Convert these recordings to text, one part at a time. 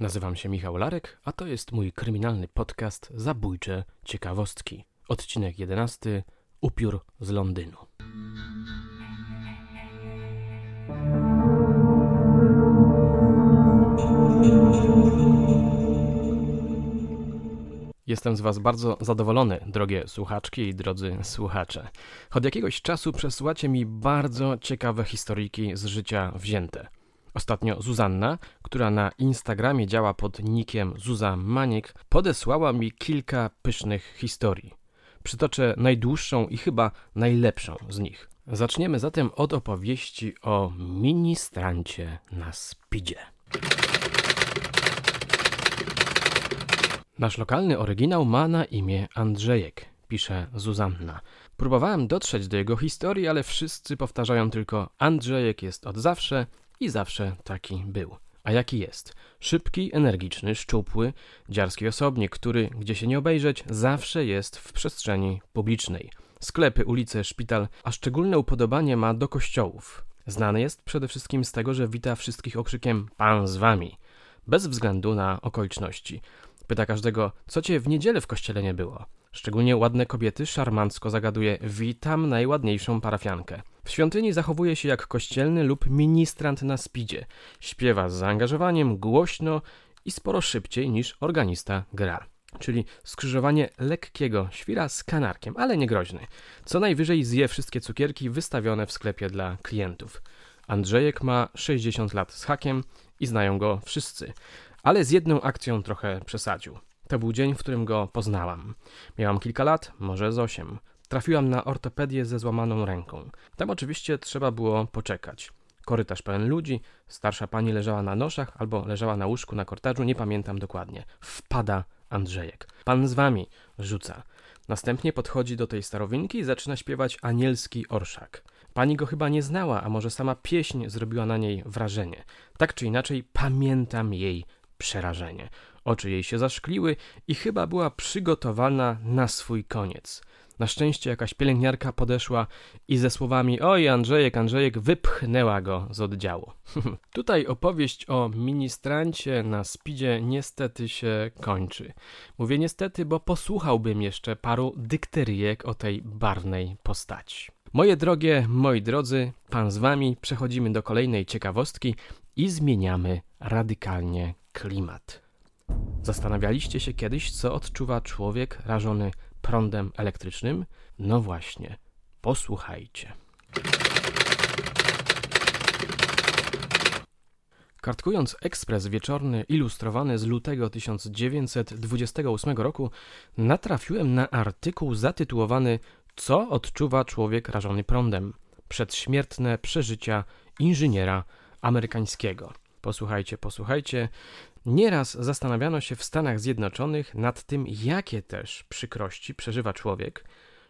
Nazywam się Michał Larek, a to jest mój kryminalny podcast Zabójcze Ciekawostki. Odcinek 11. Upiór z Londynu. Jestem z Was bardzo zadowolony, drogie słuchaczki i drodzy słuchacze. Od jakiegoś czasu przesyłacie mi bardzo ciekawe historyjki z życia wzięte. Ostatnio Zuzanna, która na Instagramie działa pod nickiem Zuza Maniek, podesłała mi kilka pysznych historii. Przytoczę najdłuższą i chyba najlepszą z nich. Zaczniemy zatem od opowieści o ministrancie na speedzie. Nasz lokalny oryginał ma na imię Andrzejek, pisze Zuzanna. Próbowałem dotrzeć do jego historii, ale wszyscy powtarzają tylko Andrzejek jest od zawsze i zawsze taki był. A jaki jest? Szybki, energiczny, szczupły, dziarski osobnik, który, gdzie się nie obejrzeć, zawsze jest w przestrzeni publicznej. Sklepy, ulice, szpital, a szczególne upodobanie ma do kościołów. Znany jest przede wszystkim z tego, że wita wszystkich okrzykiem Pan z wami, bez względu na okoliczności. Pyta każdego, co cię w niedzielę w kościele nie było. Szczególnie ładne kobiety szarmancko zagaduje Witam najładniejszą parafiankę. W świątyni zachowuje się jak kościelny lub ministrant na spidzie. Śpiewa z zaangażowaniem, głośno i sporo szybciej niż organista gra. Czyli skrzyżowanie lekkiego świra z kanarkiem, ale nie groźny. Co najwyżej zje wszystkie cukierki wystawione w sklepie dla klientów. Andrzejek ma 60 lat z hakiem i znają go wszyscy. Ale z jedną akcją trochę przesadził. To był dzień, w którym go poznałam. Miałam kilka lat, może z osiem. Trafiłam na ortopedię ze złamaną ręką. Tam oczywiście trzeba było poczekać. Korytarz pełen ludzi, starsza pani leżała na noszach albo leżała na łóżku na kortażu, nie pamiętam dokładnie. Wpada Andrzejek. Pan z wami, rzuca. Następnie podchodzi do tej starowinki i zaczyna śpiewać anielski orszak. Pani go chyba nie znała, a może sama pieśń zrobiła na niej wrażenie. Tak czy inaczej, pamiętam jej przerażenie. Oczy jej się zaszkliły i chyba była przygotowana na swój koniec. Na szczęście jakaś pielęgniarka podeszła i ze słowami Oj, Andrzejek, Andrzejek, wypchnęła go z oddziału. Tutaj opowieść o ministrancie na spidzie niestety się kończy. Mówię niestety, bo posłuchałbym jeszcze paru dykteryjek o tej barwnej postaci. Moje drogie, moi drodzy, pan z wami, przechodzimy do kolejnej ciekawostki i zmieniamy radykalnie klimat. Zastanawialiście się kiedyś, co odczuwa człowiek rażony prądem elektrycznym? No właśnie, posłuchajcie. Kartkując ekspres wieczorny ilustrowany z lutego 1928 roku, natrafiłem na artykuł zatytułowany Co odczuwa człowiek rażony prądem? Przedśmiertne przeżycia inżyniera amerykańskiego. Posłuchajcie, posłuchajcie. Nieraz zastanawiano się w Stanach Zjednoczonych nad tym, jakie też przykrości przeżywa człowiek,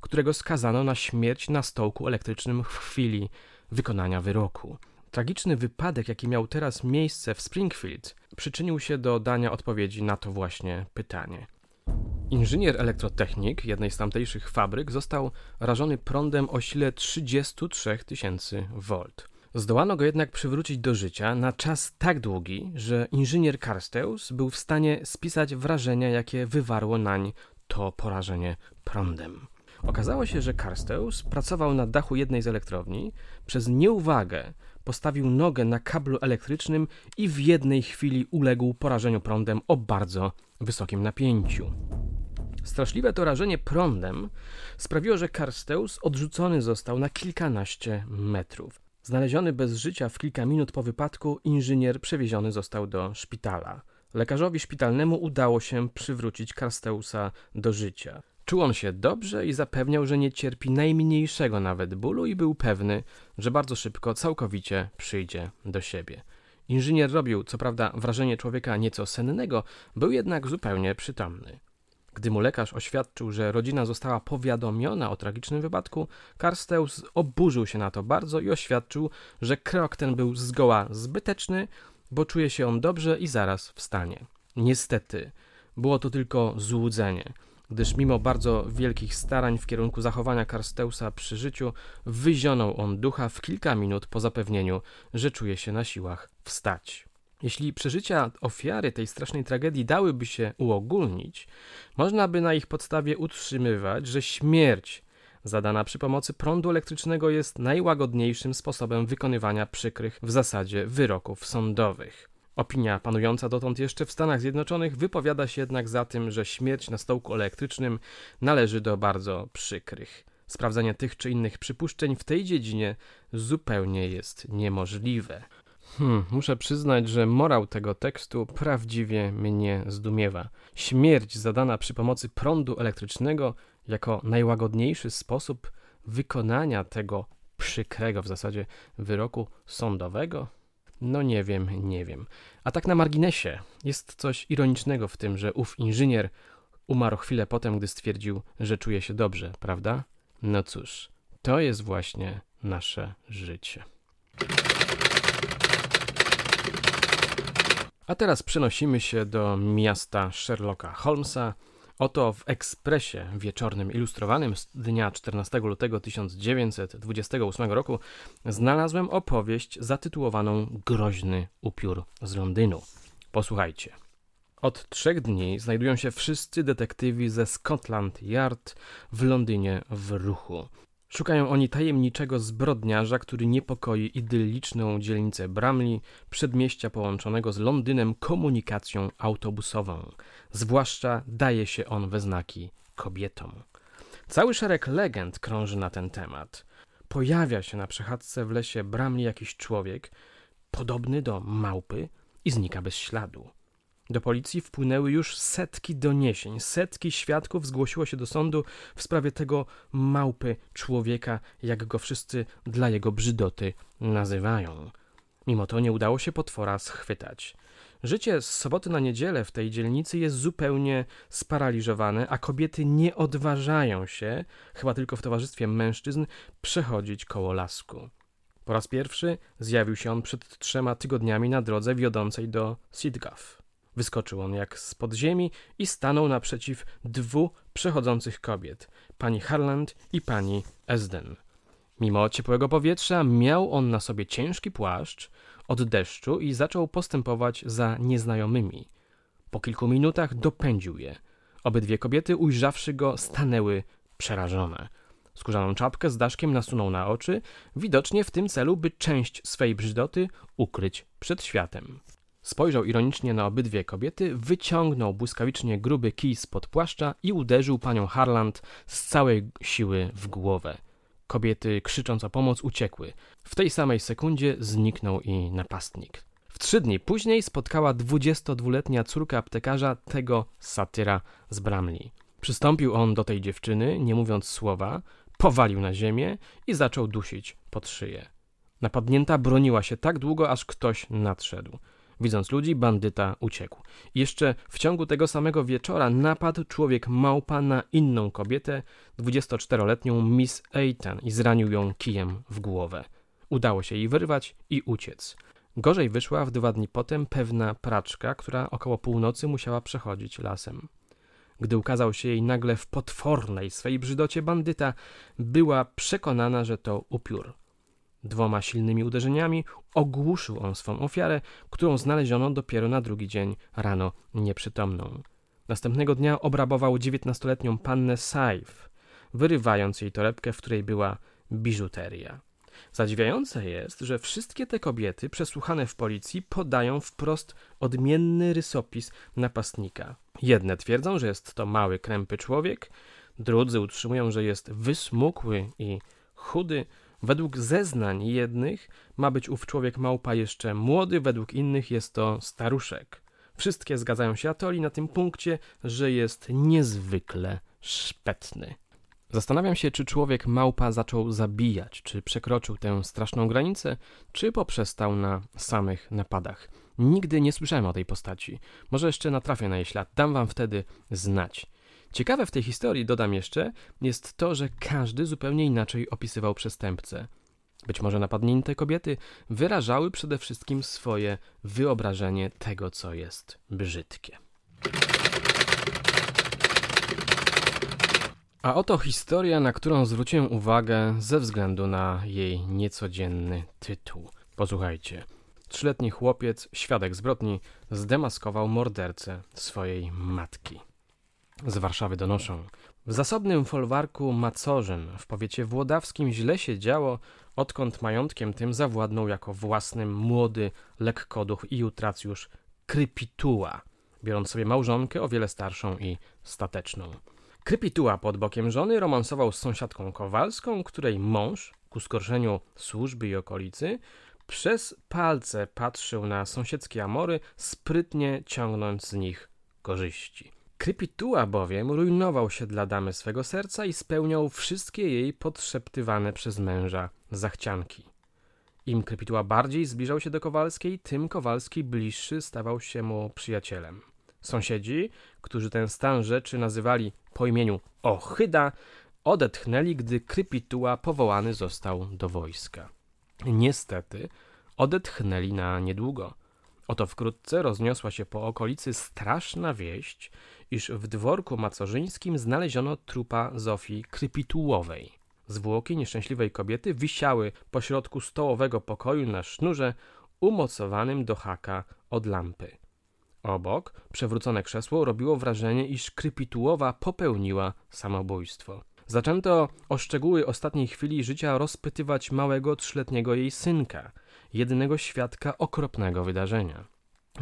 którego skazano na śmierć na stołku elektrycznym w chwili wykonania wyroku. Tragiczny wypadek, jaki miał teraz miejsce w Springfield, przyczynił się do dania odpowiedzi na to właśnie pytanie. Inżynier elektrotechnik jednej z tamtejszych fabryk został rażony prądem o sile 33 tysięcy V. Zdołano go jednak przywrócić do życia na czas tak długi, że inżynier Karsteus był w stanie spisać wrażenia, jakie wywarło nań to porażenie prądem. Okazało się, że Karsteus pracował na dachu jednej z elektrowni, przez nieuwagę postawił nogę na kablu elektrycznym i w jednej chwili uległ porażeniu prądem o bardzo wysokim napięciu. Straszliwe to rażenie prądem sprawiło, że Karsteus odrzucony został na kilkanaście metrów. Znaleziony bez życia w kilka minut po wypadku, inżynier przewieziony został do szpitala. Lekarzowi szpitalnemu udało się przywrócić Karsteusa do życia. Czuł on się dobrze i zapewniał, że nie cierpi najmniejszego nawet bólu i był pewny, że bardzo szybko całkowicie przyjdzie do siebie. Inżynier robił, co prawda, wrażenie człowieka nieco sennego, był jednak zupełnie przytomny. Gdy mu lekarz oświadczył, że rodzina została powiadomiona o tragicznym wypadku, Karsteus oburzył się na to bardzo i oświadczył, że krok ten był zgoła zbyteczny, bo czuje się on dobrze i zaraz wstanie. Niestety, było to tylko złudzenie, gdyż mimo bardzo wielkich starań w kierunku zachowania Karsteusa przy życiu, wyzionął on ducha w kilka minut po zapewnieniu, że czuje się na siłach wstać. Jeśli przeżycia ofiary tej strasznej tragedii dałyby się uogólnić, można by na ich podstawie utrzymywać, że śmierć zadana przy pomocy prądu elektrycznego jest najłagodniejszym sposobem wykonywania przykrych w zasadzie wyroków sądowych. Opinia panująca dotąd jeszcze w Stanach Zjednoczonych wypowiada się jednak za tym, że śmierć na stołku elektrycznym należy do bardzo przykrych. Sprawdzenie tych czy innych przypuszczeń w tej dziedzinie zupełnie jest niemożliwe. Hmm, muszę przyznać, że morał tego tekstu prawdziwie mnie zdumiewa. Śmierć zadana przy pomocy prądu elektrycznego jako najłagodniejszy sposób wykonania tego przykrego w zasadzie wyroku sądowego? No nie wiem, nie wiem. A tak na marginesie, jest coś ironicznego w tym, że ów inżynier umarł chwilę potem, gdy stwierdził, że czuje się dobrze, prawda? No cóż, to jest właśnie nasze życie. A teraz przenosimy się do miasta Sherlocka Holmesa. Oto w ekspresie wieczornym ilustrowanym z dnia 14 lutego 1928 roku znalazłem opowieść zatytułowaną Groźny upiór z Londynu. Posłuchajcie. Od trzech dni znajdują się wszyscy detektywi ze Scotland Yard w Londynie w ruchu. Szukają oni tajemniczego zbrodniarza, który niepokoi idylliczną dzielnicę Bramley, przedmieścia połączonego z Londynem komunikacją autobusową. Zwłaszcza daje się on we znaki kobietom. Cały szereg legend krąży na ten temat. Pojawia się na przechadzce w lesie Bramley jakiś człowiek, podobny do małpy i znika bez śladu. Do policji wpłynęły już setki doniesień, setki świadków zgłosiło się do sądu w sprawie tego małpy człowieka, jak go wszyscy dla jego brzydoty nazywają. Mimo to nie udało się potwora schwytać. Życie z soboty na niedzielę w tej dzielnicy jest zupełnie sparaliżowane, a kobiety nie odważają się, chyba tylko w towarzystwie mężczyzn, przechodzić koło lasku. Po raz pierwszy zjawił się on przed trzema tygodniami na drodze wiodącej do Sidgaff. Wyskoczył on jak z podziemi i stanął naprzeciw dwóch przechodzących kobiet, pani Harland i pani Esden. Mimo ciepłego powietrza miał on na sobie ciężki płaszcz od deszczu i zaczął postępować za nieznajomymi. Po kilku minutach dopędził je. Obydwie kobiety, ujrzawszy go, stanęły przerażone. Skórzaną czapkę z daszkiem nasunął na oczy, widocznie w tym celu, by część swej brzydoty ukryć przed światem. Spojrzał ironicznie na obydwie kobiety, wyciągnął błyskawicznie gruby kij spod płaszcza i uderzył panią Harland z całej siły w głowę. Kobiety, krzycząc o pomoc, uciekły. W tej samej sekundzie zniknął i napastnik. W trzy dni później spotkała 22-letnia córka aptekarza tego satyra z Bramley. Przystąpił on do tej dziewczyny, nie mówiąc słowa, powalił na ziemię i zaczął dusić pod szyję. Napadnięta broniła się tak długo, aż ktoś nadszedł. Widząc ludzi, bandyta uciekł. Jeszcze w ciągu tego samego wieczora napadł człowiek małpa na inną kobietę, 24-letnią Miss Eitan i zranił ją kijem w głowę. Udało się jej wyrwać i uciec. Gorzej wyszła w dwa dni potem pewna praczka, która około północy musiała przechodzić lasem. Gdy ukazał się jej nagle w potwornej swej brzydocie bandyta, była przekonana, że to upiór. Dwoma silnymi uderzeniami ogłuszył on swą ofiarę, którą znaleziono dopiero na drugi dzień rano nieprzytomną. Następnego dnia obrabował dziewiętnastoletnią pannę Saif, wyrywając jej torebkę, w której była biżuteria. Zadziwiające jest, że wszystkie te kobiety przesłuchane w policji podają wprost odmienny rysopis napastnika. Jedne twierdzą, że jest to mały, krępy człowiek, drudzy utrzymują, że jest wysmukły i chudy, Według zeznań jednych ma być ów człowiek małpa jeszcze młody, według innych jest to staruszek. Wszystkie zgadzają się atoli na tym punkcie, że jest niezwykle szpetny. Zastanawiam się, czy człowiek małpa zaczął zabijać, czy przekroczył tę straszną granicę, czy poprzestał na samych napadach. Nigdy nie słyszałem o tej postaci. Może jeszcze natrafię na jej ślad, dam wam wtedy znać. Ciekawe w tej historii, dodam jeszcze, jest to, że każdy zupełnie inaczej opisywał przestępcę. Być może napadnięte kobiety wyrażały przede wszystkim swoje wyobrażenie tego, co jest brzydkie. A oto historia, na którą zwróciłem uwagę ze względu na jej niecodzienny tytuł. Posłuchajcie. trzyletni chłopiec, świadek zbrodni, zdemaskował mordercę swojej matki. Z Warszawy donoszą. W zasobnym folwarku Macorzyn w powiecie włodawskim źle się działo, odkąd majątkiem tym zawładnął jako własnym młody lekkoduch i utracjusz Krypituła, biorąc sobie małżonkę o wiele starszą i stateczną. Krypituła pod bokiem żony romansował z sąsiadką Kowalską, której mąż, ku skorszeniu służby i okolicy, przez palce patrzył na sąsiedzkie amory, sprytnie ciągnąc z nich korzyści. Krypituła bowiem rujnował się dla damy swego serca i spełniał wszystkie jej podszeptywane przez męża zachcianki. Im Krypituła bardziej zbliżał się do Kowalskiej, tym Kowalski bliższy stawał się mu przyjacielem. Sąsiedzi, którzy ten stan rzeczy nazywali po imieniu Ochyda, odetchnęli, gdy Krypituła powołany został do wojska. Niestety, odetchnęli na niedługo. Oto wkrótce rozniosła się po okolicy straszna wieść, iż w dworku macorzyńskim znaleziono trupa Zofii Krypitułowej. Zwłoki nieszczęśliwej kobiety wisiały pośrodku stołowego pokoju na sznurze umocowanym do haka od lampy. Obok przewrócone krzesło robiło wrażenie, iż Krypitułowa popełniła samobójstwo. Zaczęto o szczegóły ostatniej chwili życia rozpytywać małego trzyletniego jej synka, jedynego świadka okropnego wydarzenia.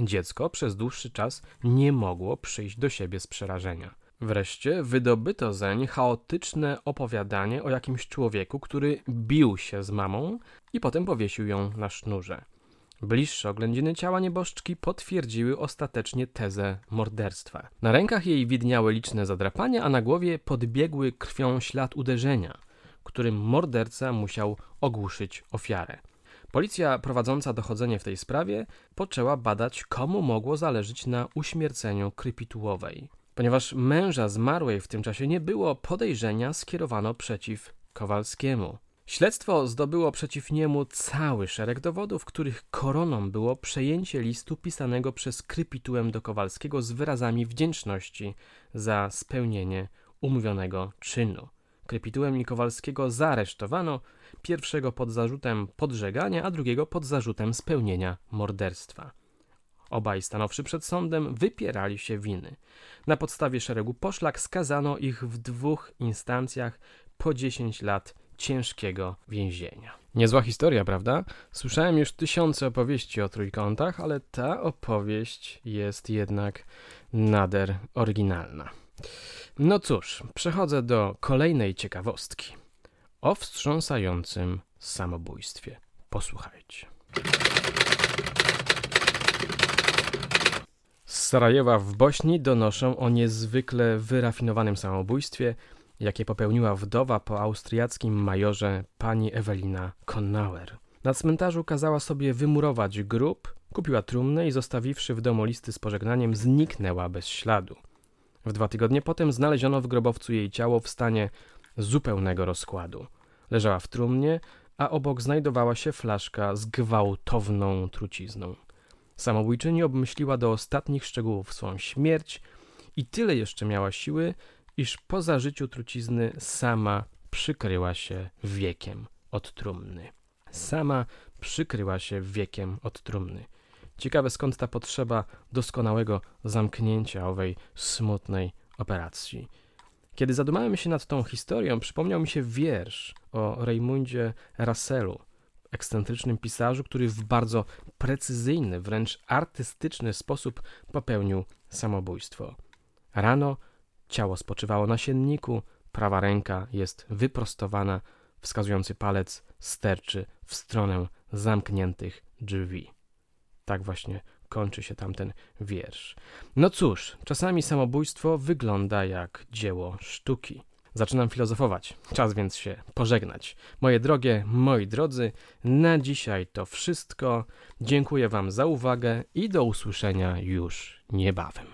Dziecko przez dłuższy czas nie mogło przyjść do siebie z przerażenia. Wreszcie wydobyto zeń chaotyczne opowiadanie o jakimś człowieku, który bił się z mamą i potem powiesił ją na sznurze. Bliższe oględziny ciała nieboszczki potwierdziły ostatecznie tezę morderstwa. Na rękach jej widniały liczne zadrapania, a na głowie podbiegły krwią ślad uderzenia, którym morderca musiał ogłuszyć ofiarę. Policja prowadząca dochodzenie w tej sprawie poczęła badać, komu mogło zależeć na uśmierceniu Krypitułowej. Ponieważ męża zmarłej w tym czasie nie było, podejrzenia skierowano przeciw Kowalskiemu. Śledztwo zdobyło przeciw niemu cały szereg dowodów, których koroną było przejęcie listu pisanego przez Krypitułem do Kowalskiego z wyrazami wdzięczności za spełnienie umówionego czynu. Krypitułem i Kowalskiego zaaresztowano, pierwszego pod zarzutem podżegania, a drugiego pod zarzutem spełnienia morderstwa. Obaj stanowszy przed sądem wypierali się winy. Na podstawie szeregu poszlak skazano ich w dwóch instancjach po 10 lat ciężkiego więzienia. Niezła historia, prawda? Słyszałem już tysiące opowieści o trójkątach, ale ta opowieść jest jednak nader oryginalna. No cóż, przechodzę do kolejnej ciekawostki o wstrząsającym samobójstwie. Posłuchajcie. Z Sarajewa w Bośni donoszą o niezwykle wyrafinowanym samobójstwie, jakie popełniła wdowa po austriackim majorze pani Ewelina Konnauer. Na cmentarzu kazała sobie wymurować grób, kupiła trumnę i zostawiwszy w domu listy z pożegnaniem, zniknęła bez śladu. W dwa tygodnie potem znaleziono w grobowcu jej ciało w stanie zupełnego rozkładu. Leżała w trumnie, a obok znajdowała się flaszka z gwałtowną trucizną. Samobójczyni obmyśliła do ostatnich szczegółów swą śmierć i tyle jeszcze miała siły, iż po zażyciu trucizny sama przykryła się wiekiem od trumny. Sama przykryła się wiekiem od trumny. Ciekawe skąd ta potrzeba doskonałego zamknięcia owej smutnej operacji. Kiedy zadumałem się nad tą historią, przypomniał mi się wiersz o Raymundzie Russellu, ekscentrycznym pisarzu, który w bardzo precyzyjny, wręcz artystyczny sposób popełnił samobójstwo. Rano ciało spoczywało na sienniku, prawa ręka jest wyprostowana, wskazujący palec sterczy w stronę zamkniętych drzwi. Tak właśnie kończy się tamten wiersz. No cóż, czasami samobójstwo wygląda jak dzieło sztuki. Zaczynam filozofować, czas więc się pożegnać. Moje drogie, moi drodzy, na dzisiaj to wszystko. Dziękuję Wam za uwagę i do usłyszenia już niebawem.